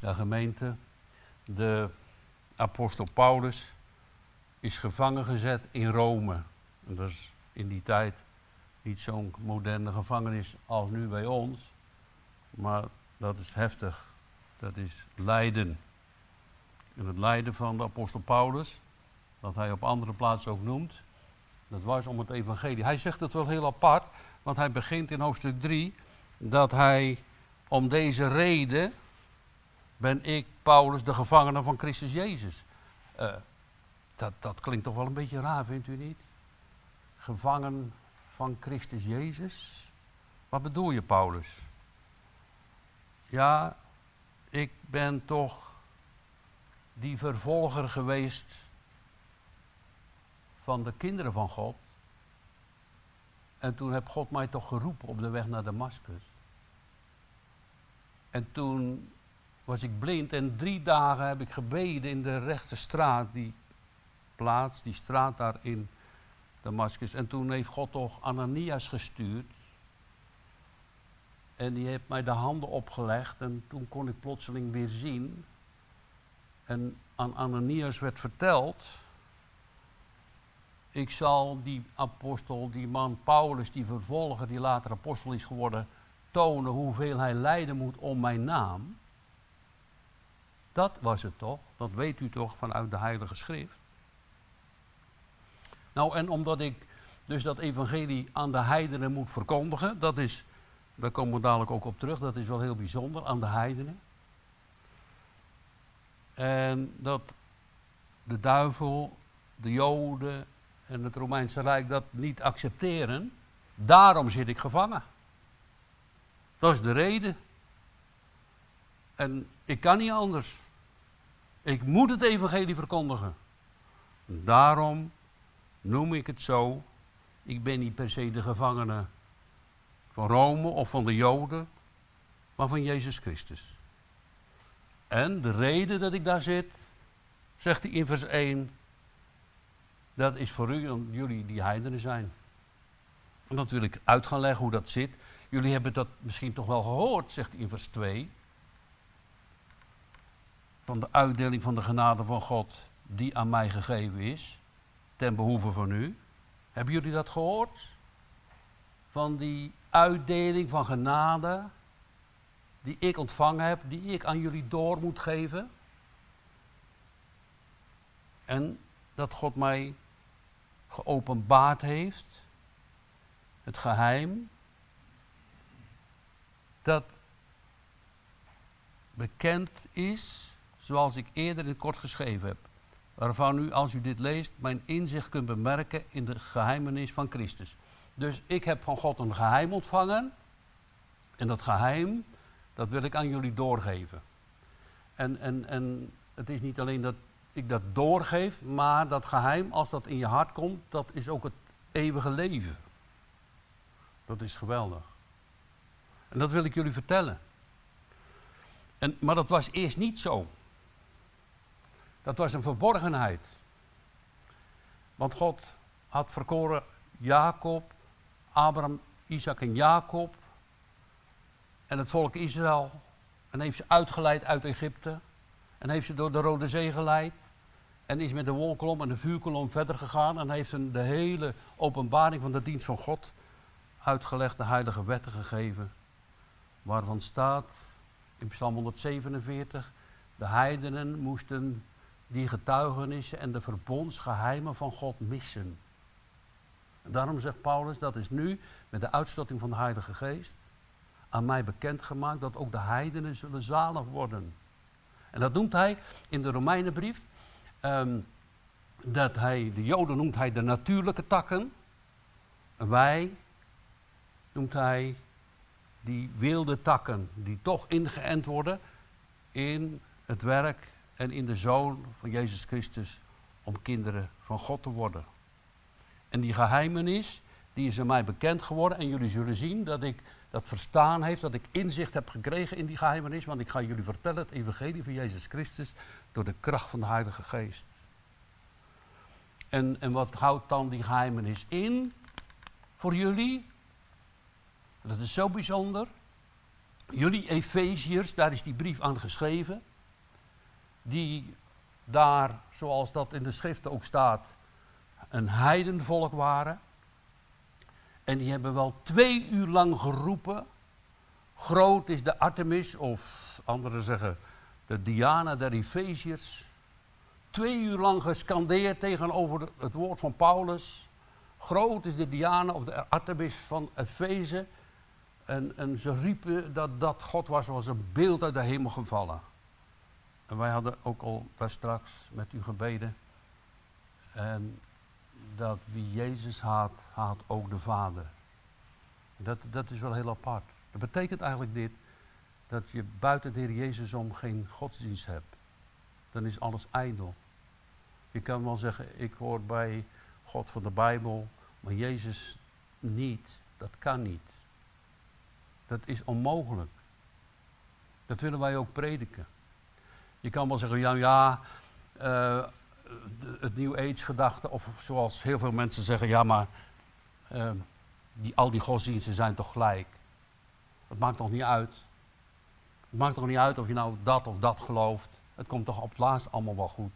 de gemeente. De apostel Paulus is gevangen gezet in Rome. En dat is in die tijd niet zo'n moderne gevangenis als nu bij ons. Maar dat is heftig. Dat is lijden. En het lijden van de apostel Paulus, dat hij op andere plaatsen ook noemt, dat was om het evangelie. Hij zegt het wel heel apart, want hij begint in hoofdstuk 3 dat hij om deze reden ben ik, Paulus, de gevangene van Christus Jezus. Uh, dat, dat klinkt toch wel een beetje raar, vindt u niet? Gevangen van Christus Jezus? Wat bedoel je, Paulus? Ja, ik ben toch die vervolger geweest van de kinderen van God. En toen heb God mij toch geroepen op de weg naar Damascus. En toen was ik blind en drie dagen heb ik gebeden in de rechte straat, die plaats, die straat daar in Damascus. En toen heeft God toch Ananias gestuurd. En die heeft mij de handen opgelegd en toen kon ik plotseling weer zien. En aan Ananias werd verteld, ik zal die apostel, die man Paulus, die vervolger, die later apostel is geworden, tonen hoeveel hij lijden moet om mijn naam. Dat was het toch? Dat weet u toch vanuit de Heilige Schrift? Nou, en omdat ik dus dat evangelie aan de heidenen moet verkondigen, dat is, daar komen we dadelijk ook op terug, dat is wel heel bijzonder, aan de heidenen. En dat de duivel, de Joden en het Romeinse Rijk dat niet accepteren, daarom zit ik gevangen. Dat is de reden. En ik kan niet anders. Ik moet het evangelie verkondigen. Daarom noem ik het zo. Ik ben niet per se de gevangene van Rome of van de Joden, maar van Jezus Christus. En de reden dat ik daar zit, zegt hij in vers 1, dat is voor u, omdat jullie die heidenen zijn. En dat wil ik uit gaan leggen hoe dat zit. Jullie hebben dat misschien toch wel gehoord, zegt hij in vers 2 van de uitdeling van de genade van God die aan mij gegeven is, ten behoeve van u. Hebben jullie dat gehoord? Van die uitdeling van genade die ik ontvangen heb, die ik aan jullie door moet geven. En dat God mij geopenbaard heeft, het geheim, dat bekend is zoals ik eerder in kort geschreven heb, waarvan u, als u dit leest, mijn inzicht kunt bemerken in de geheimenis van Christus. Dus ik heb van God een geheim ontvangen, en dat geheim, dat wil ik aan jullie doorgeven. En, en, en het is niet alleen dat ik dat doorgeef, maar dat geheim, als dat in je hart komt, dat is ook het eeuwige leven. Dat is geweldig. En dat wil ik jullie vertellen. En, maar dat was eerst niet zo. Dat was een verborgenheid. Want God had verkoren Jacob, Abraham, Isaac en Jacob en het volk Israël. En heeft ze uitgeleid uit Egypte. En heeft ze door de Rode Zee geleid. En is met de wolkolom en de vuurkolom verder gegaan. En heeft ze de hele openbaring van de dienst van God uitgelegd, de heilige wetten gegeven. Waarvan staat in Psalm 147, de heidenen moesten die getuigenissen en de verbondsgeheimen van God missen. En daarom zegt Paulus, dat is nu met de uitstorting van de Heilige Geest aan mij bekendgemaakt dat ook de heidenen zullen zalig worden. En dat noemt hij in de Romeinenbrief, um, dat hij, de Joden noemt hij de natuurlijke takken, en wij noemt hij die wilde takken, die toch ingeënt worden in het werk en in de Zoon van Jezus Christus om kinderen van God te worden. En die geheimenis, die is aan mij bekend geworden. En jullie zullen zien dat ik dat verstaan heeft, dat ik inzicht heb gekregen in die geheimenis. Want ik ga jullie vertellen het evangelie van Jezus Christus door de kracht van de Heilige Geest. En, en wat houdt dan die geheimenis in voor jullie? Dat is zo bijzonder. jullie Efeziërs, daar is die brief aan geschreven, die daar, zoals dat in de schriften ook staat, een heidenvolk waren. En die hebben wel twee uur lang geroepen. Groot is de Artemis, of anderen zeggen de Diana der Efeziërs. Twee uur lang gescandeerd tegenover het woord van Paulus. Groot is de Diana of de Artemis van Efeze. En, en ze riepen dat dat God was, was een beeld uit de hemel gevallen. En wij hadden ook al daar straks met u gebeden. En dat wie Jezus haat, haat ook de Vader. Dat, dat is wel heel apart. Dat betekent eigenlijk dit, dat je buiten de Heer Jezus om geen godsdienst hebt. Dan is alles ijdel. Je kan wel zeggen, ik hoor bij God van de Bijbel, maar Jezus niet. Dat kan niet. Dat is onmogelijk. Dat willen wij ook prediken. Je kan wel zeggen, ja, ja uh, het New Age gedachte, of zoals heel veel mensen zeggen, ja, maar uh, die, al die godsdiensten zijn toch gelijk. Het maakt toch niet uit. Het maakt toch niet uit of je nou dat of dat gelooft. Het komt toch op het laatst allemaal wel goed.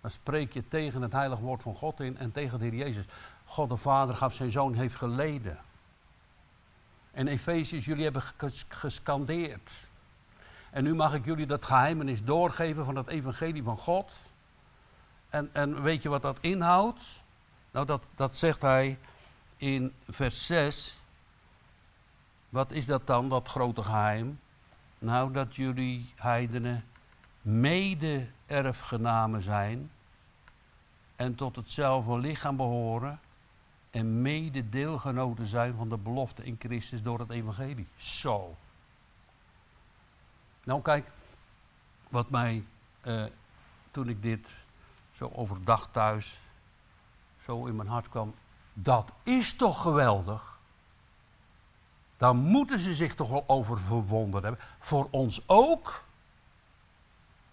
Dan spreek je tegen het heilige woord van God in en tegen de Heer Jezus. God de Vader gaf zijn zoon, heeft geleden. En Efeziërs, jullie hebben gescandeerd. En nu mag ik jullie dat geheimenis doorgeven van het evangelie van God. En, en weet je wat dat inhoudt? Nou, dat, dat zegt hij in vers 6. Wat is dat dan, dat grote geheim? Nou, dat jullie heidenen mede-erfgenamen zijn en tot hetzelfde lichaam behoren en mede-deelgenoten zijn van de belofte in Christus door het evangelie. Zo. Nou kijk, wat mij eh, toen ik dit zo overdag thuis zo in mijn hart kwam, dat is toch geweldig. Daar moeten ze zich toch wel over verwonderd hebben. Voor ons ook.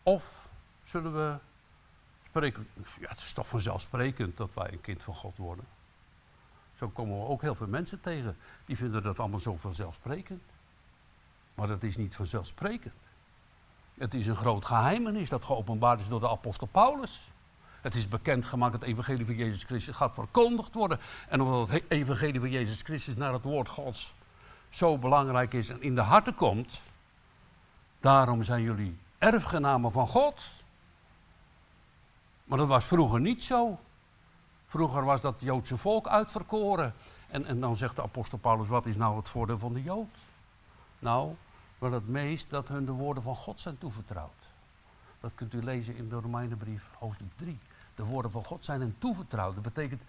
Of zullen we spreken, ja het is toch vanzelfsprekend dat wij een kind van God worden. Zo komen we ook heel veel mensen tegen. Die vinden dat allemaal zo vanzelfsprekend. Maar dat is niet vanzelfsprekend. Het is een groot geheimenis dat geopenbaard is door de apostel Paulus. Het is bekendgemaakt dat het evangelie van Jezus Christus gaat verkondigd worden. En omdat het evangelie van Jezus Christus naar het woord Gods zo belangrijk is en in de harten komt, daarom zijn jullie erfgenamen van God. Maar dat was vroeger niet zo. Vroeger was dat Joodse volk uitverkoren. En, en dan zegt de apostel Paulus, wat is nou het voordeel van de Jood? Nou, wel het meest dat hun de woorden van God zijn toevertrouwd. Dat kunt u lezen in de Romeinenbrief, hoofdstuk 3. De woorden van God zijn hen toevertrouwd. Dat betekent,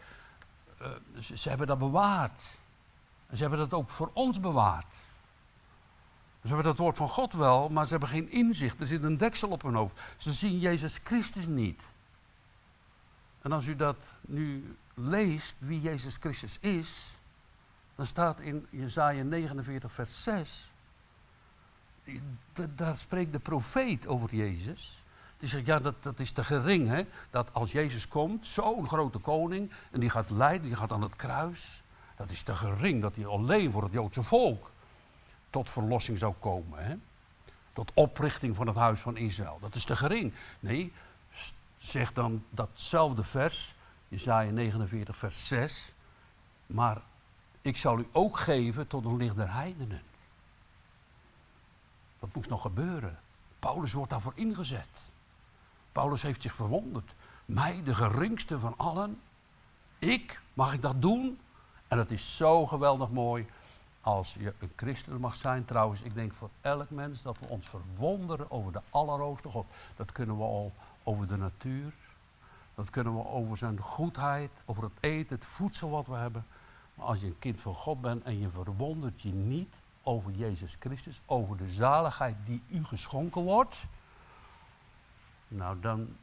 uh, ze, ze, hebben dat bewaard. En ze hebben dat ook voor ons bewaard. Ze hebben dat woord van God wel, maar ze hebben geen inzicht. Er zit een deksel op hun hoofd. Ze zien Jezus Christus niet. En als u dat nu leest, wie Jezus Christus is, dan staat in Jezaja 49, vers 6. Daar spreekt de profeet over Jezus. Die zegt, ja, dat, dat is te gering, hè. Dat als Jezus komt, zo'n grote koning, en die gaat lijden, die gaat aan het kruis. Dat is te gering dat hij alleen voor het Joodse volk tot verlossing zou komen. Hè? Tot oprichting van het huis van Israël. Dat is te gering. Nee, zegt dan datzelfde vers, Jezaja 49 vers 6. Maar ik zal u ook geven tot een licht der heidenen. Dat moest nog gebeuren. Paulus wordt daarvoor ingezet. Paulus heeft zich verwonderd. Mij, de geringste van allen. Ik, mag ik dat doen? En het is zo geweldig mooi als je een christen mag zijn. Trouwens, ik denk voor elk mens dat we ons verwonderen over de Allerhoogste God. Dat kunnen we al over de natuur. Dat kunnen we over zijn goedheid, over het eten, het voedsel wat we hebben. Maar als je een kind van God bent en je verwondert je niet over Jezus Christus, over de zaligheid die u geschonken wordt, nou dan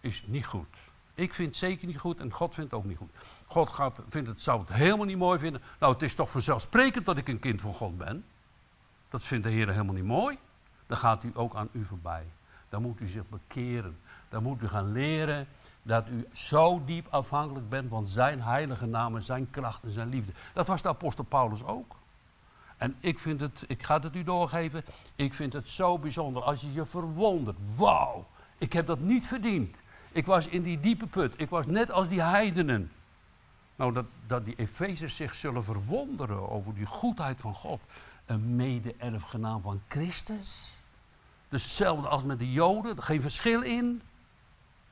is het niet goed. Ik vind het zeker niet goed en God vindt het ook niet goed. God gaat, vindt het, zou het helemaal niet mooi vinden. Nou, het is toch vanzelfsprekend dat ik een kind van God ben. Dat vindt de Heer helemaal niet mooi. Dan gaat u ook aan u voorbij. Dan moet u zich bekeren. Dan moet u gaan leren dat u zo diep afhankelijk bent van zijn heilige naam en zijn kracht en zijn liefde. Dat was de apostel Paulus ook. En ik vind het, ik ga het u doorgeven, ik vind het zo bijzonder als je je verwondert. Wauw, ik heb dat niet verdiend. Ik was in die diepe put, ik was net als die heidenen. Nou, dat, dat die Efezers zich zullen verwonderen over die goedheid van God. Een mede-erfgenaam van Christus. Dus hetzelfde als met de Joden, geen verschil in.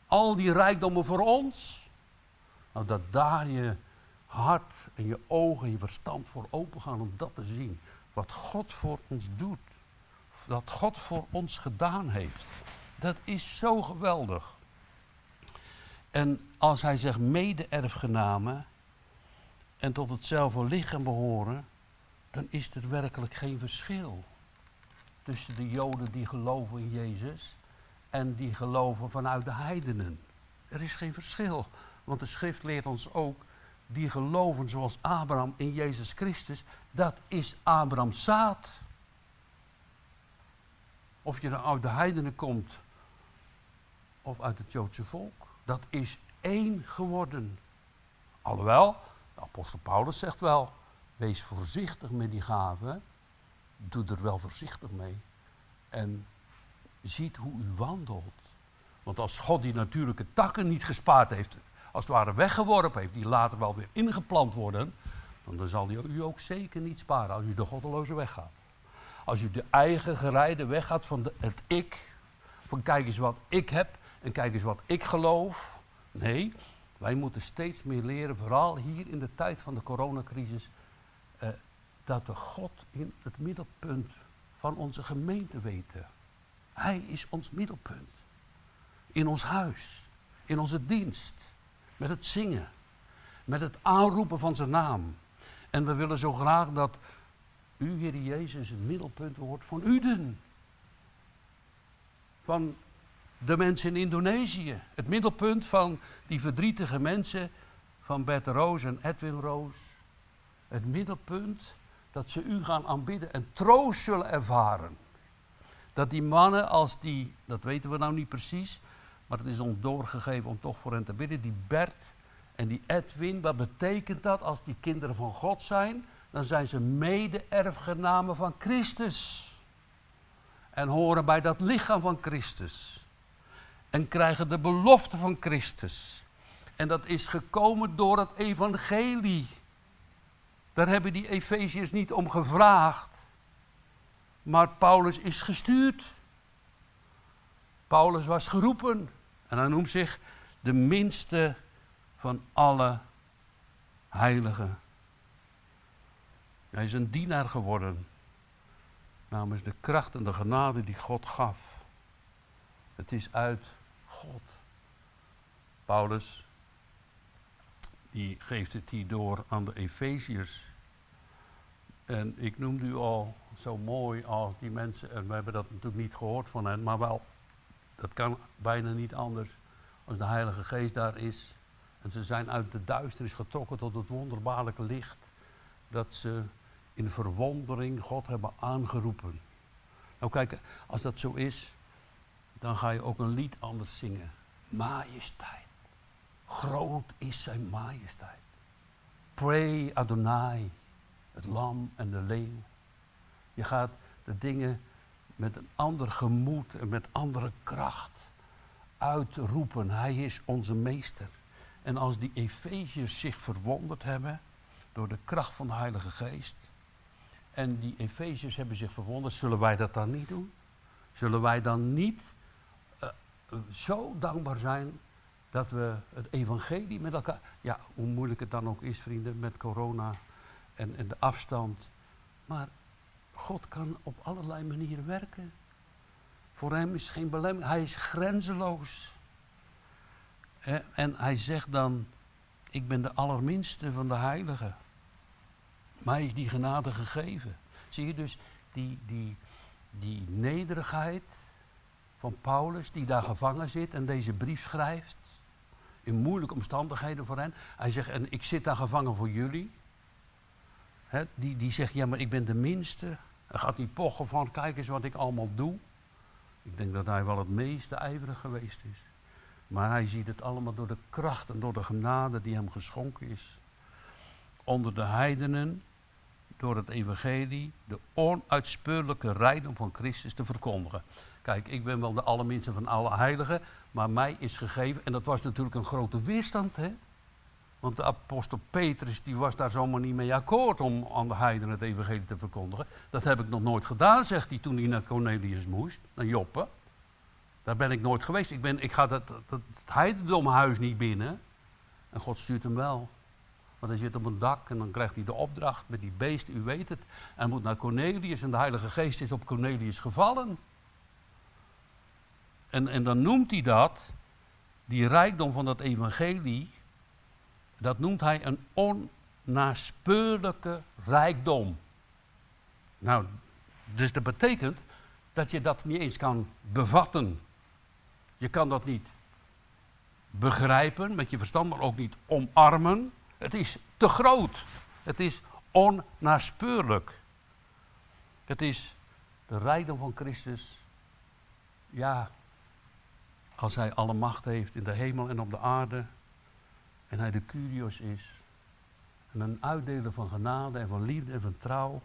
Al die rijkdommen voor ons. Nou, dat daar je hart en je ogen en je verstand voor open gaan om dat te zien. Wat God voor ons doet. Dat God voor ons gedaan heeft. Dat is zo geweldig. En als hij zegt mede-erfgenamen en tot hetzelfde lichaam behoren, dan is er werkelijk geen verschil tussen de Joden die geloven in Jezus en die geloven vanuit de heidenen. Er is geen verschil, want de schrift leert ons ook, die geloven zoals Abraham in Jezus Christus, dat is Abrahams zaad. Of je nou uit de heidenen komt of uit het Joodse volk, dat is één geworden. Alhoewel, de apostel Paulus zegt wel, wees voorzichtig met die gaven, doe er wel voorzichtig mee. En ziet hoe u wandelt. Want als God die natuurlijke takken niet gespaard heeft, als het ware weggeworpen heeft, die later wel weer ingeplant worden, dan zal hij u ook zeker niet sparen als u de goddeloze weg gaat. Als u de eigen gerijde weg gaat van de, het ik, van kijk eens wat ik heb en kijk eens wat ik geloof. Nee, wij moeten steeds meer leren, vooral hier in de tijd van de coronacrisis, eh, dat we God in het middelpunt van onze gemeente weten. Hij is ons middelpunt. In ons huis, in onze dienst, met het zingen, met het aanroepen van zijn naam. En we willen zo graag dat u, Heer Jezus, het middelpunt wordt van Uden. Van de mensen in Indonesië. Het middelpunt van die verdrietige mensen van Bert Roos en Edwin Roos. Het middelpunt dat ze u gaan aanbidden en troost zullen ervaren. Dat die mannen als die, dat weten we nou niet precies, maar het is ons doorgegeven om toch voor hen te bidden, die Bert en die Edwin, wat betekent dat als die kinderen van God zijn? Dan zijn ze mede-erfgenamen van Christus. En horen bij dat lichaam van Christus. En krijgen de belofte van Christus. En dat is gekomen door het evangelie. Daar hebben die Efeziërs niet om gevraagd. Maar Paulus is gestuurd. Paulus was geroepen. En hij noemt zich de minste van alle heiligen. Hij is een dienaar geworden. Namens de kracht en de genade die God gaf. Het is uit God. Paulus, die geeft het hier door aan de Efeziërs. En ik noemde u al zo mooi als die mensen, en we hebben dat natuurlijk niet gehoord van hen, maar wel, dat kan bijna niet anders als de Heilige Geest daar is. En ze zijn uit de duisternis getrokken tot het wonderbaarlijke licht. Dat ze in verwondering God hebben aangeroepen. Nou kijk, als dat zo is, dan ga je ook een lied anders zingen. Majesteit. Groot is zijn majesteit. Pray Adonai, het lam en de leeuw. Je gaat de dingen met een ander gemoed en met andere kracht uitroepen. Hij is onze meester. En als die Efeziërs zich verwonderd hebben door de kracht van de Heilige Geest. En die Efeziërs hebben zich verwonderd, zullen wij dat dan niet doen? Zullen wij dan niet uh, zo dankbaar zijn dat we het evangelie met elkaar... Ja, hoe moeilijk het dan ook is, vrienden, met corona en, en de afstand. Maar God kan op allerlei manieren werken. Voor hem is geen belemmering. Hij is grenzeloos. En hij zegt dan, ik ben de allerminste van de heiligen. Mij is die genade gegeven. Zie je dus die, die, die nederigheid van Paulus, die daar gevangen zit en deze brief schrijft. In moeilijke omstandigheden voor hen. Hij zegt, en ik zit daar gevangen voor jullie. Die, die zegt, ja maar ik ben de minste. Hij gaat niet pochen van, kijk eens wat ik allemaal doe. Ik denk dat hij wel het meest ijverig geweest is. Maar hij ziet het allemaal door de kracht en door de genade die hem geschonken is. Onder de heidenen door het evangelie de onuitspeurlijke rijkdom van Christus te verkondigen. Kijk, ik ben wel de allerminste van alle heiligen, maar mij is gegeven, en dat was natuurlijk een grote weerstand, hè? Want de apostel Petrus die was daar zomaar niet mee akkoord om aan de heidenen het evangelie te verkondigen. Dat heb ik nog nooit gedaan, zegt hij toen hij naar Cornelius moest, naar Joppe. Daar ben ik nooit geweest. Ik, ben, ik ga dat, dat, dat heidendomhuis niet binnen. En God stuurt hem wel. Want hij zit op een dak en dan krijgt hij de opdracht met die beest, u weet het. En moet naar Cornelius en de Heilige Geest is op Cornelius gevallen. En, en dan noemt hij dat, die rijkdom van dat evangelie, dat noemt hij een onnaspeurlijke rijkdom. Nou, dus dat betekent dat je dat niet eens kan bevatten. Je kan dat niet begrijpen met je verstand, maar ook niet omarmen. Het is te groot. Het is onnaspeurlijk. Het is de rijkdom van Christus. Ja, als hij alle macht heeft in de hemel en op de aarde. En hij de Curios is. En een uitdeler van genade en van liefde en van trouw.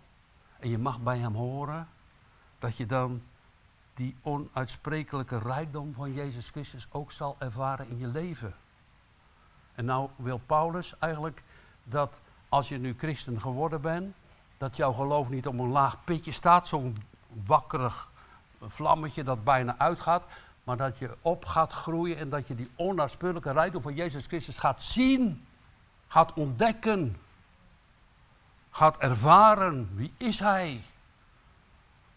En je mag bij hem horen. Dat je dan die onuitsprekelijke rijkdom van Jezus Christus ook zal ervaren in je leven. En nou wil Paulus eigenlijk dat als je nu christen geworden bent, dat jouw geloof niet op een laag pitje staat, zo'n wakkerig vlammetje dat bijna uitgaat, maar dat je op gaat groeien en dat je die onnaspeurlijke rijkdom van Jezus Christus gaat zien, gaat ontdekken, gaat ervaren. Wie is Hij?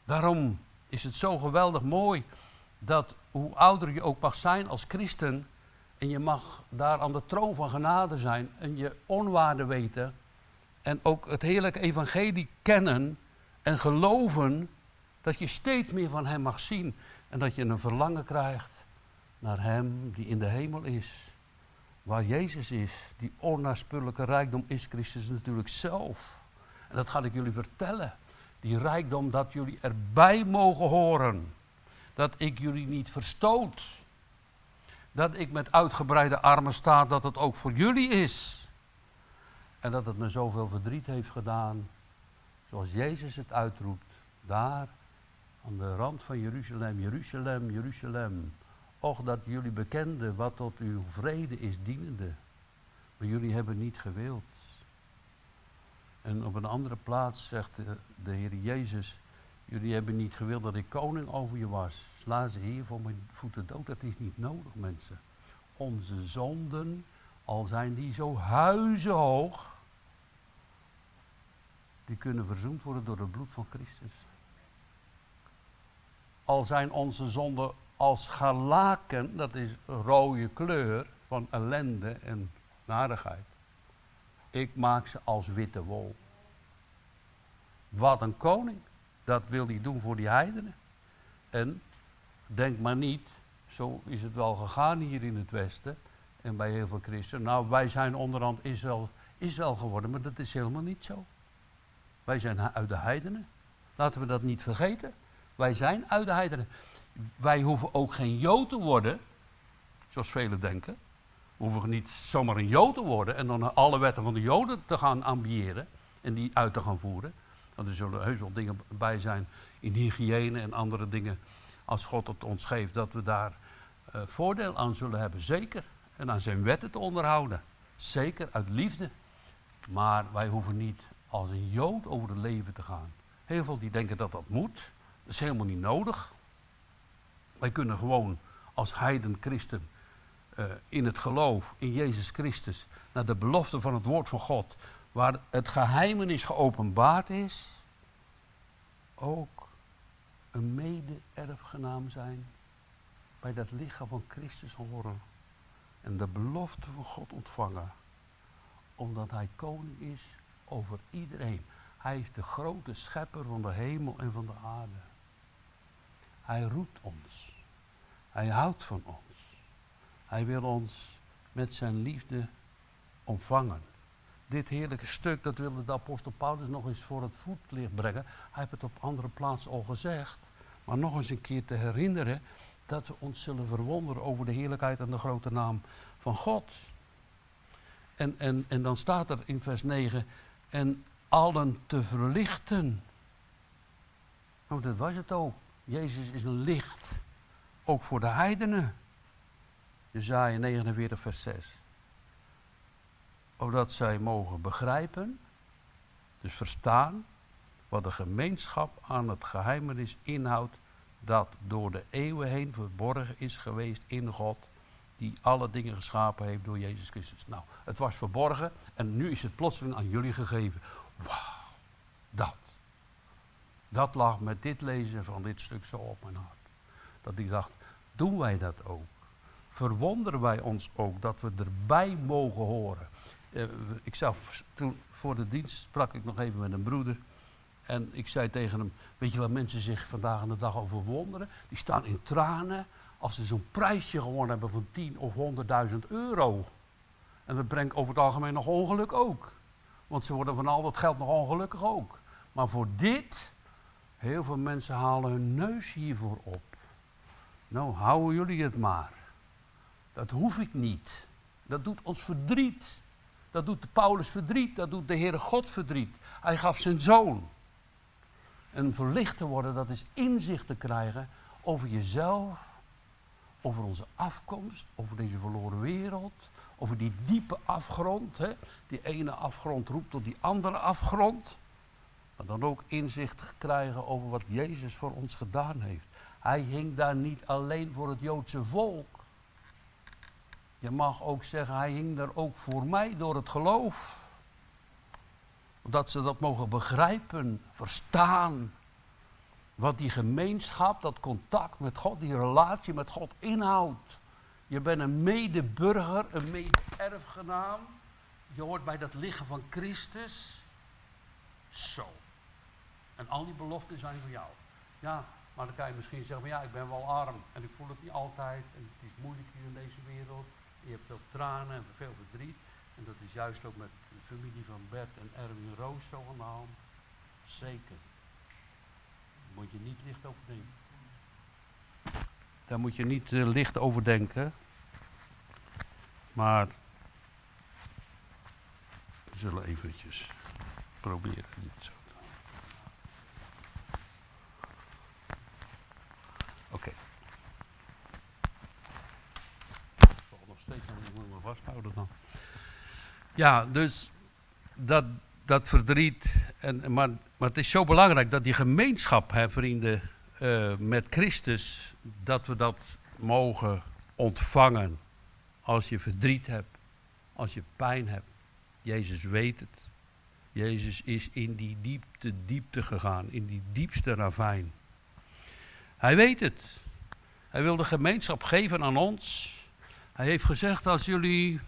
Daarom is het zo geweldig mooi dat hoe ouder je ook mag zijn als christen, en je mag daar aan de troon van genade zijn en je onwaarde weten, en ook het heerlijke evangelie kennen en geloven, dat je steeds meer van Hem mag zien en dat je een verlangen krijgt naar Hem die in de hemel is. Waar Jezus is, die onnaspeurlijke rijkdom is Christus natuurlijk zelf. En dat ga ik jullie vertellen. Die rijkdom dat jullie erbij mogen horen. Dat ik jullie niet verstoot. Dat ik met uitgebreide armen sta, dat het ook voor jullie is. En dat het me zoveel verdriet heeft gedaan. Zoals Jezus het uitroept. Daar aan de rand van Jeruzalem, Jeruzalem, Jeruzalem. Och dat jullie bekenden wat tot uw vrede is dienende. Maar jullie hebben niet gewild. En op een andere plaats zegt de, de Heer Jezus, jullie hebben niet gewild dat ik koning over je was. Sla ze hier voor mijn voeten dood. Dat is niet nodig, mensen. Onze zonden, al zijn die zo huizenhoog, die kunnen verzoend worden door het bloed van Christus. Al zijn onze zonden als galaken, dat is rode kleur van ellende en narigheid. Ik maak ze als witte wol. Wat een koning. Dat wil hij doen voor die heidenen. En denk maar niet, zo is het wel gegaan hier in het Westen en bij heel veel christenen. Nou, wij zijn onderhand Israël, Israël geworden, maar dat is helemaal niet zo. Wij zijn uit de heidenen. Laten we dat niet vergeten. Wij zijn uit de heidenen. Wij hoeven ook geen Jood te worden, zoals velen denken. We hoeven niet zomaar een Jood te worden en dan alle wetten van de Joden te gaan ambiëren en die uit te gaan voeren. Want er zullen heus wel dingen bij zijn in hygiëne en andere dingen, als God het ons geeft, dat we daar uh, voordeel aan zullen hebben. Zeker. En aan zijn wetten te onderhouden. Zeker uit liefde. Maar wij hoeven niet als een Jood over het leven te gaan. Heel veel die denken dat dat moet. Dat is helemaal niet nodig. Wij kunnen gewoon als heiden christen uh, in het geloof in Jezus Christus naar de belofte van het woord van God, waar het geheimenis geopenbaard is, ook een mede-erfgenaam zijn bij dat lichaam van Christus horen en de belofte van God ontvangen, omdat Hij koning is over iedereen. Hij is de grote schepper van de hemel en van de aarde. Hij roept ons. Hij houdt van ons. Hij wil ons met zijn liefde ontvangen. Dit heerlijke stuk, dat wilde de apostel Paulus nog eens voor het voetlicht brengen. Hij heeft het op andere plaatsen al gezegd. Maar nog eens een keer te herinneren dat we ons zullen verwonderen over de heerlijkheid en de grote naam van God. En, en, en dan staat er in vers 9, en allen te verlichten. Nou, dat was het ook. Jezus is een licht, ook voor de heidenen. Jezaja 49 vers 6. Opdat zij mogen begrijpen, dus verstaan, wat de gemeenschap aan het geheimenis inhoudt dat door de eeuwen heen verborgen is geweest in God, die alle dingen geschapen heeft door Jezus Christus. Nou, het was verborgen en nu is het plotseling aan jullie gegeven. Wauw, dat. Dat lag met dit lezen van dit stuk zo op mijn hart. Dat ik dacht, doen wij dat ook? Verwonderen wij ons ook dat we erbij mogen horen? Eh, ik zelf, toen voor de dienst sprak ik nog even met een broeder. En ik zei tegen hem, weet je wat mensen zich vandaag aan de dag over? Die staan in tranen als ze zo'n prijsje gewonnen hebben van 10 of 100.000 euro. En dat brengt over het algemeen nog ongeluk ook. Want ze worden van al dat geld nog ongelukkig ook. Maar voor dit, heel veel mensen halen hun neus hiervoor op. Nou, houden jullie het maar. Dat hoef ik niet. Dat doet ons verdriet. Dat doet de Paulus verdriet. Dat doet de Heere God verdriet. Hij gaf zijn zoon. En verlicht te worden, dat is inzicht te krijgen over jezelf, over onze afkomst, over deze verloren wereld, over die diepe afgrond. Hè? Die ene afgrond roept tot die andere afgrond. Maar dan ook inzicht krijgen over wat Jezus voor ons gedaan heeft. Hij hing daar niet alleen voor het Joodse volk. Je mag ook zeggen, hij hing daar ook voor mij door het geloof. Dat ze dat mogen begrijpen, verstaan. Wat die gemeenschap, dat contact met God, die relatie met God inhoudt. Je bent een medeburger, een mede-erfgenaam. Je hoort bij dat liggen van Christus. Zo. En al die beloften zijn voor jou. Ja, maar dan kan je misschien zeggen, ja, ik ben wel arm en ik voel het niet altijd. En het is moeilijk hier in deze wereld. Je hebt veel tranen en veel verdriet. En dat is juist ook met de familie van Bert en Erwin Roos zo aan de hand. Zeker. Daar moet je niet licht over denken. Daar moet je niet uh, licht over denken. Maar we zullen eventjes proberen dit zo te doen. Oké. Okay. Ik zal nog steeds dan. Ja, dus dat, dat verdriet. En, maar, maar het is zo belangrijk dat die gemeenschap, hè, vrienden, uh, met Christus, dat we dat mogen ontvangen. Als je verdriet hebt, als je pijn hebt. Jezus weet het. Jezus is in die diepte, diepte gegaan, in die diepste ravijn. Hij weet het. Hij wil de gemeenschap geven aan ons. Hij heeft gezegd, als jullie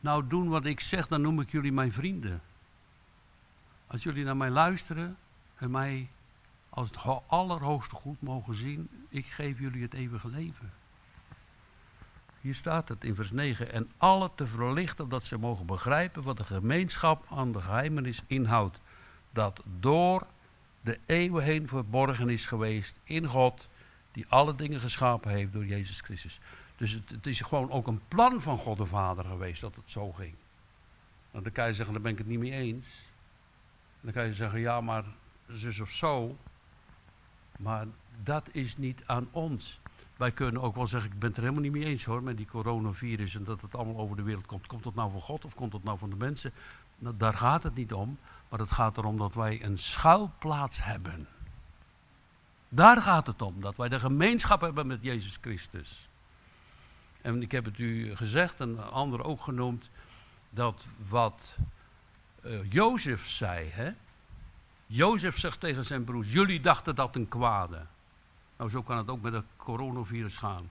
nou doen wat ik zeg, dan noem ik jullie mijn vrienden. Als jullie naar mij luisteren en mij als het allerhoogste goed mogen zien, ik geef jullie het eeuwige leven. Hier staat het in vers 9. En alle te verlichten dat ze mogen begrijpen wat de gemeenschap aan de geheimenis inhoudt. Dat door de eeuwen heen verborgen is geweest in God, die alle dingen geschapen heeft door Jezus Christus. Dus het, het, is gewoon ook een plan van God de Vader geweest dat het zo ging. Dan kan je zeggen, daar ben ik het niet mee eens. Dan kan je zeggen, ja, maar zus of zo. Maar dat is niet aan ons. Wij kunnen ook wel zeggen, ik ben het er helemaal niet mee eens hoor, met die coronavirus en dat het allemaal over de wereld komt. Komt het nou van God of komt het nou van de mensen? Nou, daar gaat het niet om, maar het gaat erom dat wij een schuilplaats hebben. Daar gaat het om, dat wij de gemeenschap hebben met Jezus Christus. En ik heb het u gezegd en anderen ook genoemd, dat wat uh, Jozef zei, hè? Jozef zegt tegen zijn broers, jullie dachten dat een kwade. Nou, zo kan het ook met het coronavirus gaan.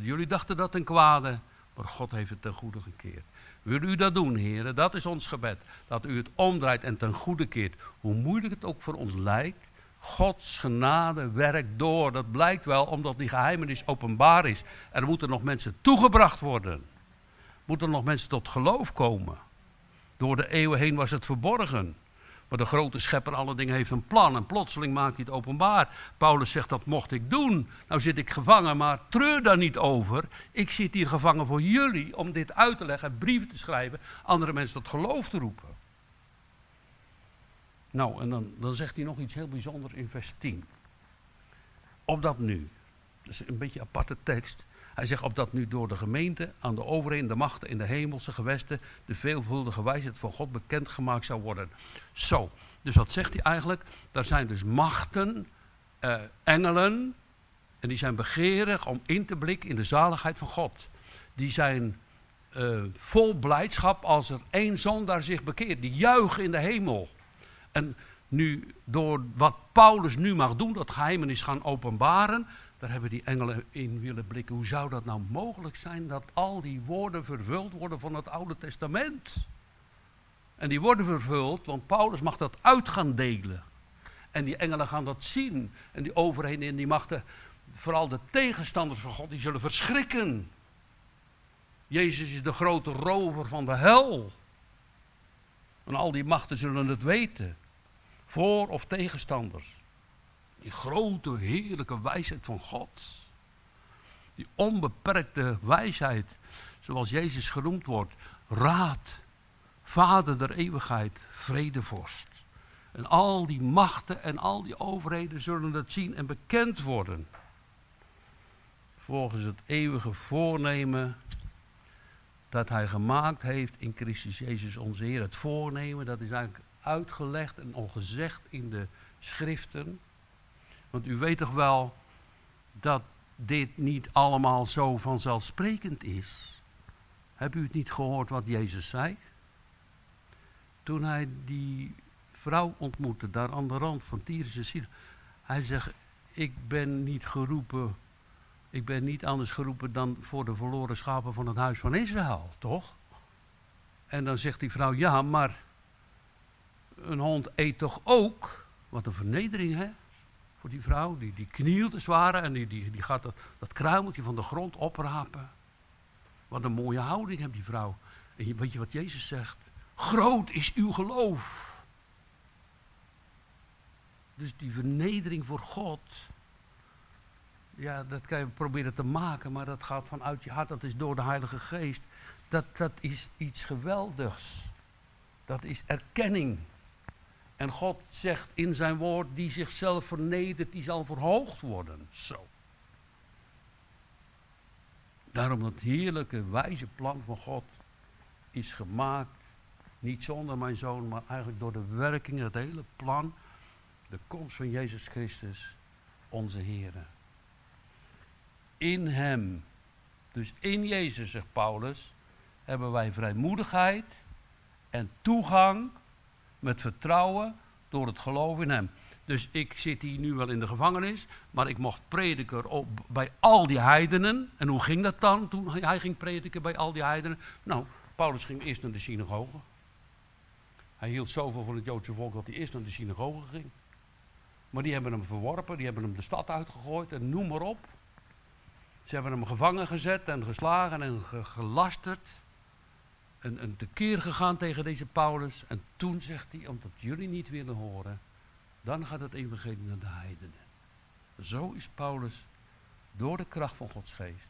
Jullie dachten dat een kwade, maar God heeft het ten goede gekeerd. Wil u dat doen, heren? Dat is ons gebed. Dat u het omdraait en ten goede keert. Hoe moeilijk het ook voor ons lijkt, Gods genade werkt door. Dat blijkt wel omdat die geheimenis openbaar is. Er moeten nog mensen toegebracht worden. Moeten nog mensen tot geloof komen. Door de eeuwen heen was het verborgen. Maar de grote schepper alle dingen heeft een plan en plotseling maakt hij het openbaar. Paulus zegt dat mocht ik doen. Nou zit ik gevangen, maar treur daar niet over. Ik zit hier gevangen voor jullie om dit uit te leggen, brieven te schrijven, andere mensen tot geloof te roepen. Nou, en dan, dan zegt hij nog iets heel bijzonders in vers 10. Opdat nu, dat is een beetje een aparte tekst. Hij zegt opdat nu door de gemeente aan de overheden, de machten in de hemelse gewesten, de veelvuldige wijsheid van God bekendgemaakt zou worden. Zo, dus wat zegt hij eigenlijk? Er zijn dus machten, eh, engelen, en die zijn begeerig om in te blikken in de zaligheid van God. Die zijn uh, vol blijdschap als er één zondaar zich bekeert. Die juichen in de hemel. En nu, door wat Paulus nu mag doen, dat geheimenis gaan openbaren, daar hebben die engelen in willen blikken. Hoe zou dat nou mogelijk zijn dat al die woorden vervuld worden van het Oude Testament? En die worden vervuld, want Paulus mag dat uit gaan delen. En die engelen gaan dat zien. En die overheden en die machten, vooral de tegenstanders van God, die zullen verschrikken. Jezus is de grote rover van de hel. En al die machten zullen het weten. Voor- of tegenstanders. Die grote, heerlijke wijsheid van God. Die onbeperkte wijsheid, zoals Jezus genoemd wordt. Raad, Vader der eeuwigheid, vredevorst. En al die machten en al die overheden zullen het zien en bekend worden. Volgens het eeuwige voornemen dat hij gemaakt heeft in Christus Jezus onze Heer. Het voornemen, dat is eigenlijk uitgelegd en al gezegd in de schriften. Want u weet toch wel dat dit niet allemaal zo vanzelfsprekend is. Heb u het niet gehoord wat Jezus zei? Toen hij die vrouw ontmoette, daar aan de rand van Tyrus en Sidon. Hij zegt, ik ben niet geroepen ik ben niet anders geroepen dan voor de verloren schapen van het huis van Israël, toch? En dan zegt die vrouw, ja, maar een hond eet toch ook? Wat een vernedering, hè? Voor die vrouw, die, die knielt als ware en die, die, die gaat dat, dat kruimeltje van de grond oprapen. Wat een mooie houding heeft die vrouw. En weet je wat Jezus zegt? Groot is uw geloof. Dus die vernedering voor God, ja, dat kan je proberen te maken, maar dat gaat vanuit je hart, dat is door de Heilige Geest. Dat, dat is iets geweldigs. Dat is erkenning. En God zegt in zijn woord, die zichzelf vernedert, die zal verhoogd worden. Zo. Daarom dat heerlijke, wijze plan van God is gemaakt. Niet zonder mijn zoon, maar eigenlijk door de werking, het hele plan. De komst van Jezus Christus, onze Heer in Hem. Dus in Jezus, zegt Paulus, hebben wij vrijmoedigheid en toegang met vertrouwen door het geloof in Hem. Dus ik zit hier nu wel in de gevangenis, maar ik mocht prediker op, bij al die heidenen. En hoe ging dat dan toen hij ging prediken bij al die heidenen? Nou, Paulus ging eerst naar de synagoge. Hij hield zoveel van het Joodse volk dat hij eerst naar de synagoge ging. Maar die hebben hem verworpen, die hebben hem de stad uitgegooid en noem maar op. Ze hebben hem gevangen gezet en geslagen en gelasterd. En, en tekeer gegaan tegen deze Paulus. En toen zegt hij, omdat jullie niet willen horen, dan gaat het evangelie naar de heidenen. Zo is Paulus door de kracht van Gods geest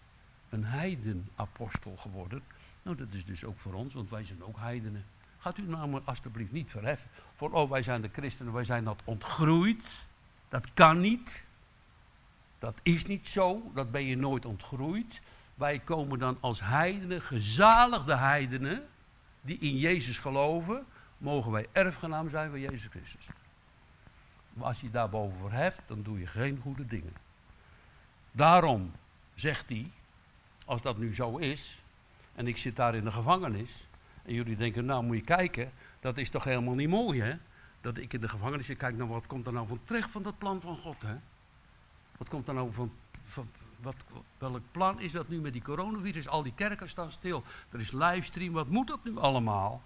een heidenapostel geworden. Nou, dat is dus ook voor ons, want wij zijn ook heidenen. Gaat u namelijk alstublieft niet verheffen. Voor, oh, wij zijn de christenen, wij zijn dat ontgroeid. Dat kan niet. Dat is niet zo, dat ben je nooit ontgroeid. Wij komen dan als heidenen, gezaligde heidenen, die in Jezus geloven, mogen wij erfgenaam zijn van Jezus Christus. Maar als je daarboven verheft, dan doe je geen goede dingen. Daarom zegt hij, als dat nu zo is, en ik zit daar in de gevangenis, en jullie denken, nou moet je kijken, dat is toch helemaal niet mooi hè? Dat ik in de gevangenis zit, kijk nou wat komt er nou van terecht van dat plan van God hè? Wat komt er nou van, van welk plan is dat nu met die coronavirus? Al die kerken staan stil. Er is livestream. Wat moet dat nu allemaal?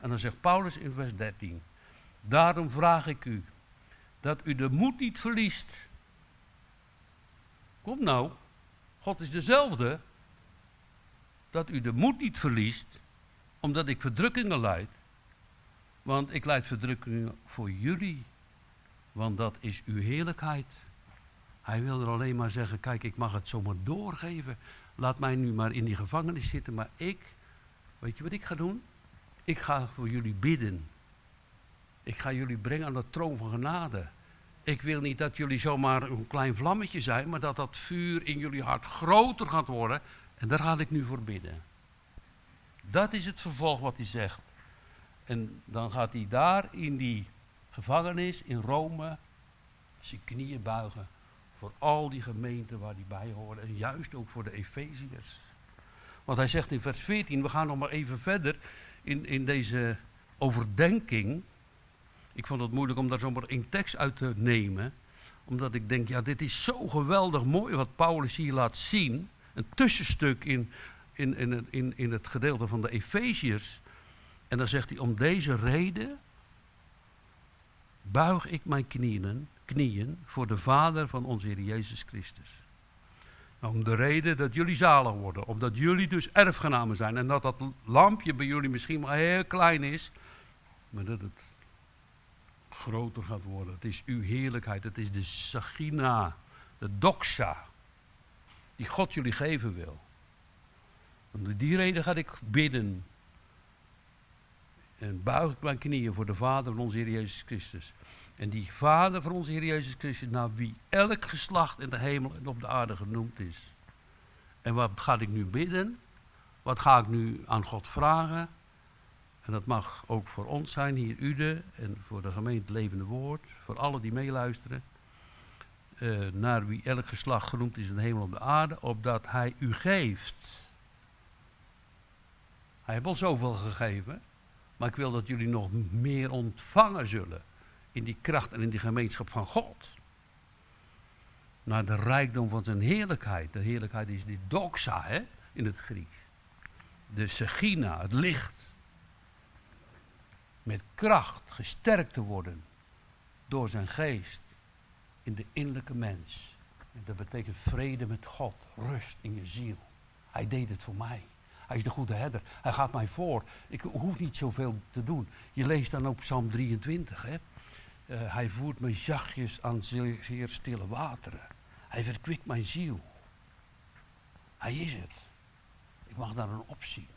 En dan zegt Paulus in vers 13. Daarom vraag ik u dat u de moed niet verliest. Kom nou, God is dezelfde. Dat u de moed niet verliest, omdat ik verdrukkingen leid. Want ik leid verdrukkingen voor jullie, want dat is uw heerlijkheid. Hij wilde alleen maar zeggen, kijk, ik mag het zomaar doorgeven. Laat mij nu maar in die gevangenis zitten, maar ik, weet je wat ik ga doen? Ik ga voor jullie bidden. Ik ga jullie brengen aan de troon van genade. Ik wil niet dat jullie zomaar een klein vlammetje zijn, maar dat dat vuur in jullie hart groter gaat worden. En daar ga ik nu voor bidden. Dat is het vervolg wat hij zegt. En dan gaat hij daar in die gevangenis in Rome zijn knieën buigen voor al die gemeenten waar hij bij hoorde. En juist ook voor de Efeziërs. Want hij zegt in vers 14, we gaan nog maar even verder in, in deze overdenking. Ik vond het moeilijk om daar zomaar één tekst uit te nemen. Omdat ik denk, ja, dit is zo geweldig mooi wat Paulus hier laat zien. Een tussenstuk in, in, in, in, in het gedeelte van de Efeziërs. En dan zegt hij, om deze reden buig ik mijn knieën, knieën voor de Vader van onze Heer Jezus Christus. Nou, om de reden dat jullie zalig worden, omdat jullie dus erfgenamen zijn en dat dat lampje bij jullie misschien maar heel klein is, maar dat het groter gaat worden. Het is uw heerlijkheid, het is de sagina, de doxa, die God jullie geven wil. Om die reden ga ik bidden. En buig ik mijn knieën voor de Vader van onze Heer Jezus Christus. En die Vader van onze Heer Jezus Christus, naar wie elk geslacht in de hemel en op de aarde genoemd is. En wat ga ik nu bidden? Wat ga ik nu aan God vragen? En dat mag ook voor ons zijn, hier Ude, en voor de gemeente Levende Woord, voor alle die meeluisteren. Uh, naar wie elk geslacht genoemd is in de hemel en op de aarde, opdat Hij u geeft hij heeft al zoveel gegeven. Maar ik wil dat jullie nog meer ontvangen zullen. In die kracht en in die gemeenschap van God. Naar de rijkdom van zijn heerlijkheid. De heerlijkheid is die doxa hè, in het Grieks. De segina, het licht. Met kracht gesterkt te worden door zijn geest in de innerlijke mens. En dat betekent vrede met God, rust in je ziel. Hij deed het voor mij. Hij is de goede herder. Hij gaat mij voor. Ik hoef niet zoveel te doen. Je leest dan ook Psalm 23. Hè? Uh, hij voert mij zachtjes aan zeer, stille wateren. Hij verkwikt mijn ziel. Hij is het. Ik mag daar een opzien.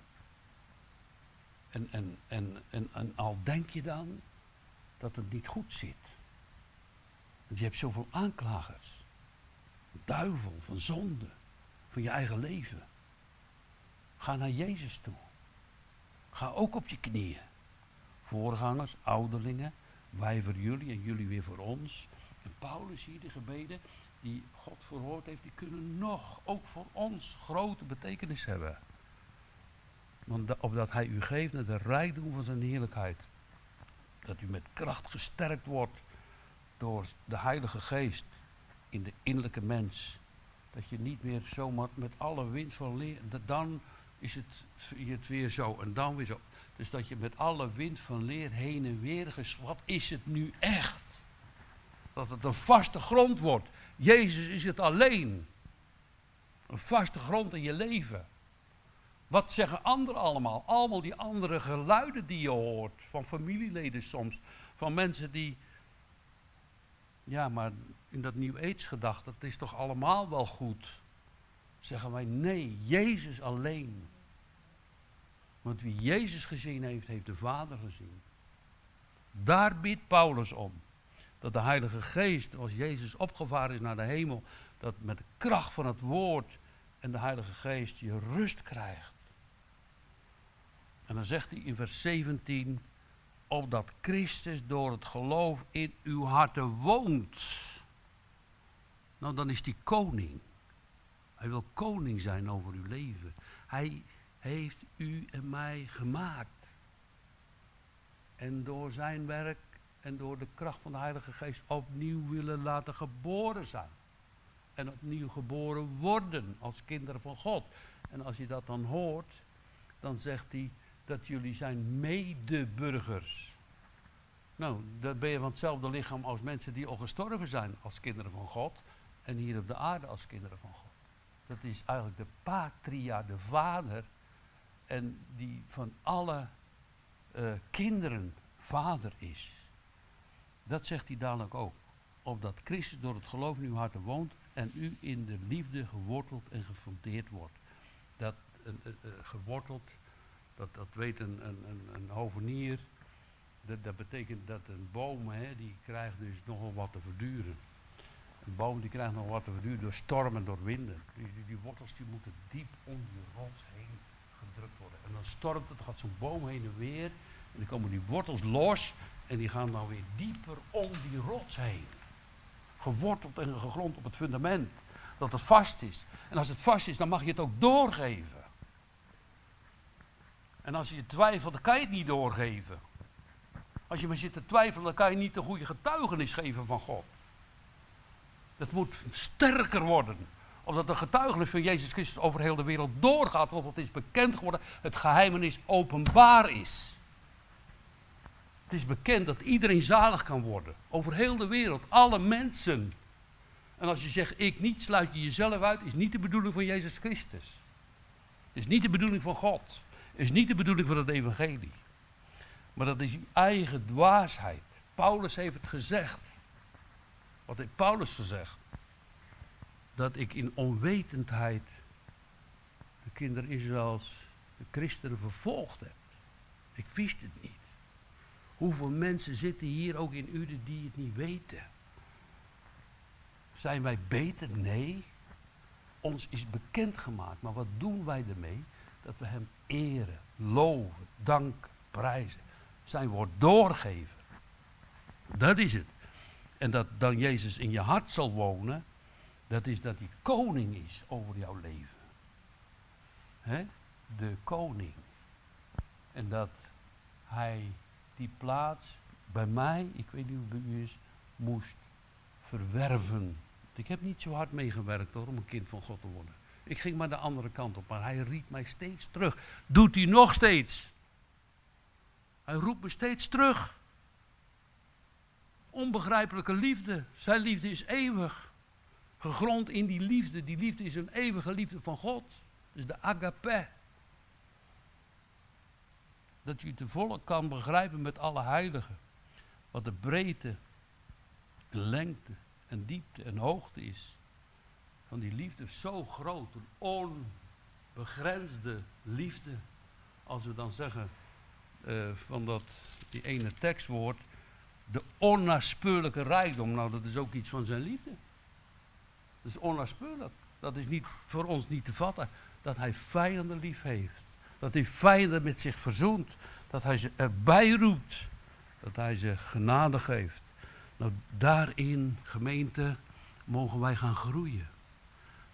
En, en, en, en, en al denk je dan dat het niet goed zit. Want je hebt zoveel aanklagers. Duivel, van zonde, van je eigen leven. Ga naar Jezus toe. Ga ook op je knieën. Voorgangers, ouderlingen, wij voor jullie en jullie weer voor ons. En Paulus hier, de gebeden die God verhoord heeft, die kunnen nog ook voor ons grote betekenis hebben. Want opdat hij u geeft naar de rijkdom van zijn heerlijkheid. Dat u met kracht gesterkt wordt door de Heilige Geest in de innerlijke mens. Dat je niet meer zomaar met alle wind van leer, dan is het, het weer zo en dan weer zo. Dus dat je met alle wind van leer heen en weer Wat is het nu echt? Dat het een vaste grond wordt. Jezus is het alleen. Een vaste grond in je leven. Wat zeggen anderen allemaal? Allemaal die andere geluiden die je hoort. Van familieleden soms. Van mensen die. Ja, maar in dat nieuw gedacht, dat is toch allemaal wel goed zeggen wij nee, Jezus alleen. Want wie Jezus gezien heeft, heeft de Vader gezien. Daar biedt Paulus om. Dat de Heilige Geest, als Jezus opgevaren is naar de hemel, dat met de kracht van het woord en de Heilige Geest je rust krijgt. En dan zegt hij in vers 17, opdat Christus door het geloof in uw harten woont. Nou, dan is die koning. Hij wil koning zijn over uw leven. Hij heeft u en mij gemaakt. En door zijn werk en door de kracht van de Heilige Geest opnieuw willen laten geboren zijn. En opnieuw geboren worden als kinderen van God. En als je dat dan hoort, dan zegt hij dat jullie zijn medeburgers. Nou, dan ben je van hetzelfde lichaam als mensen die al gestorven zijn als kinderen van God. En hier op de aarde als kinderen van God. Dat is eigenlijk de patria, de vader. En die van alle uh, kinderen vader is. Dat zegt hij dadelijk ook. Opdat Christus door het geloof in uw harten woont en u in de liefde geworteld en gefundeerd wordt. Dat geworteld, dat, dat weet een, een, een, hovenier. Dat, dat betekent dat een boom, hè, die krijgt dus nogal wat te verduren. Een boom die krijgt nog wat te verduren door stormen, door winden. Die, die, wortels die moeten diep onder die rots heen gedrukt worden. En dan stormt het, gaat zo'n boom heen en weer. En dan komen die wortels los en die gaan dan weer dieper om die rots heen. Geworteld en gegrond op het fundament. Dat het vast is. En als het vast is, dan mag je het ook doorgeven. En als je twijfelt, dan kan je het niet doorgeven. Als je maar zit te twijfelen, dan kan je niet de goede getuigenis geven van God. Dat moet sterker worden. Omdat de getuigenis van Jezus Christus over heel de wereld doorgaat. Want het is bekend geworden, het geheimenis openbaar is. Het is bekend dat iedereen zalig kan worden. Over heel de wereld, alle mensen. En als je zegt ik niet, sluit je jezelf uit, is niet de bedoeling van Jezus Christus. Is niet de bedoeling van God. Is niet de bedoeling van het evangelie. Maar dat is uw eigen dwaasheid. Paulus heeft het gezegd. Wat heeft Paulus gezegd? Dat ik in onwetendheid de kinderen Israëls, de christenen vervolgd heb. Ik wist het niet. Hoeveel mensen zitten hier ook in Uden die het niet weten? Zijn wij beter? Nee. Ons is bekendgemaakt. Maar wat doen wij ermee? Dat we hem eren, loven, danken, prijzen. Zijn woord doorgeven. Dat is het. En dat dan Jezus in je hart zal wonen, dat is dat hij koning is over jouw leven. He? De koning. En dat hij die plaats bij mij, ik weet niet hoe het bij u is, moest verwerven. Ik heb niet zo hard meegewerkt hoor, om een kind van God te worden. Ik ging maar de andere kant op, maar hij riep mij steeds terug. Doet hij nog steeds? Hij roept me steeds terug. Onbegrijpelijke liefde. Zijn liefde is eeuwig. Gegrond in die liefde. Die liefde is een eeuwige liefde van God. Dus de agape. Dat u te volle kan begrijpen met alle heiligen. Wat de breedte, lengte en diepte en hoogte is. Van die liefde zo groot. Een onbegrensde liefde. Als we dan zeggen uh, van dat, die ene tekstwoord de onnaspeurlijke rijkdom. Nou, dat is ook iets van zijn liefde. Dat is onnaspeurlijk. Dat is niet, voor ons niet te vatten. Dat hij vijanden lief heeft. Dat hij vijanden met zich verzoent. Dat hij ze erbij roept. Dat hij ze genade geeft. Nou, daarin, gemeente, mogen wij gaan groeien.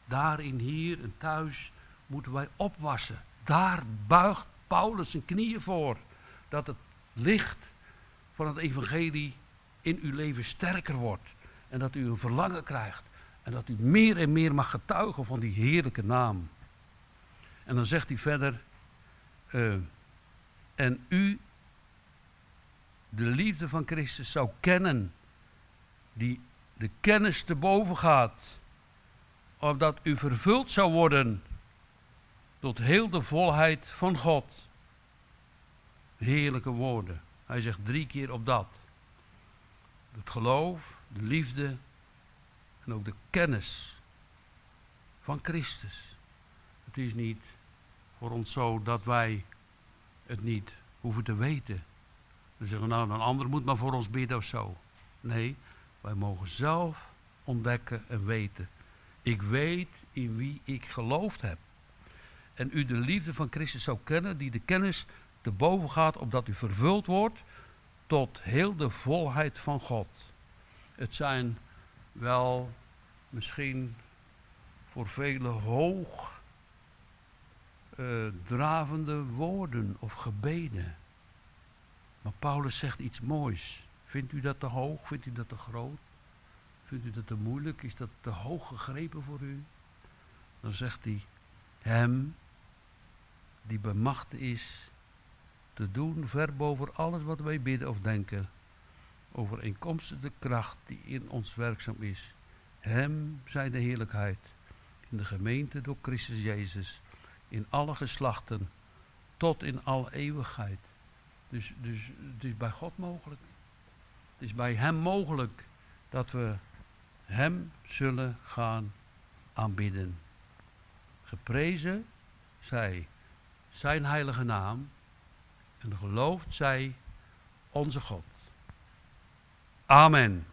Daarin, hier en thuis, moeten wij opwassen. Daar buigt Paulus zijn knieën voor. Dat het licht van het evangelie in uw leven sterker wordt. En dat u een verlangen krijgt. En dat u meer en meer mag getuigen van die heerlijke naam. En dan zegt hij verder. Uh, en u de liefde van Christus zou kennen. Die de kennis te boven gaat. Opdat u vervuld zou worden tot heel de volheid van God. Heerlijke woorden. Hij zegt drie keer op dat. Het geloof, de liefde en ook de kennis van Christus. Het is niet voor ons zo dat wij het niet hoeven te weten. We zeggen nou, een ander moet maar voor ons bidden of zo. Nee, wij mogen zelf ontdekken en weten. Ik weet in wie ik geloofd heb. En u de liefde van Christus zou kennen, die de kennis te boven gaat, opdat u vervuld wordt tot heel de volheid van God. Het zijn wel misschien voor velen hoog uh, dravende woorden of gebeden. Maar Paulus zegt iets moois. Vindt u dat te hoog? Vindt u dat te groot? Vindt u dat te moeilijk? Is dat te hoog gegrepen voor u? Dan zegt hij, hem die bemacht is te doen ver boven alles wat wij bidden of denken. Overeenkomstig de kracht die in ons werkzaam is. Hem zij de heerlijkheid in de gemeente door Christus Jezus. In alle geslachten tot in alle eeuwigheid. Dus, dus het is bij God mogelijk. Het is bij Hem mogelijk dat we Hem zullen gaan aanbidden. Geprezen zij zijn heilige naam en geloofd zij onze God. Amen.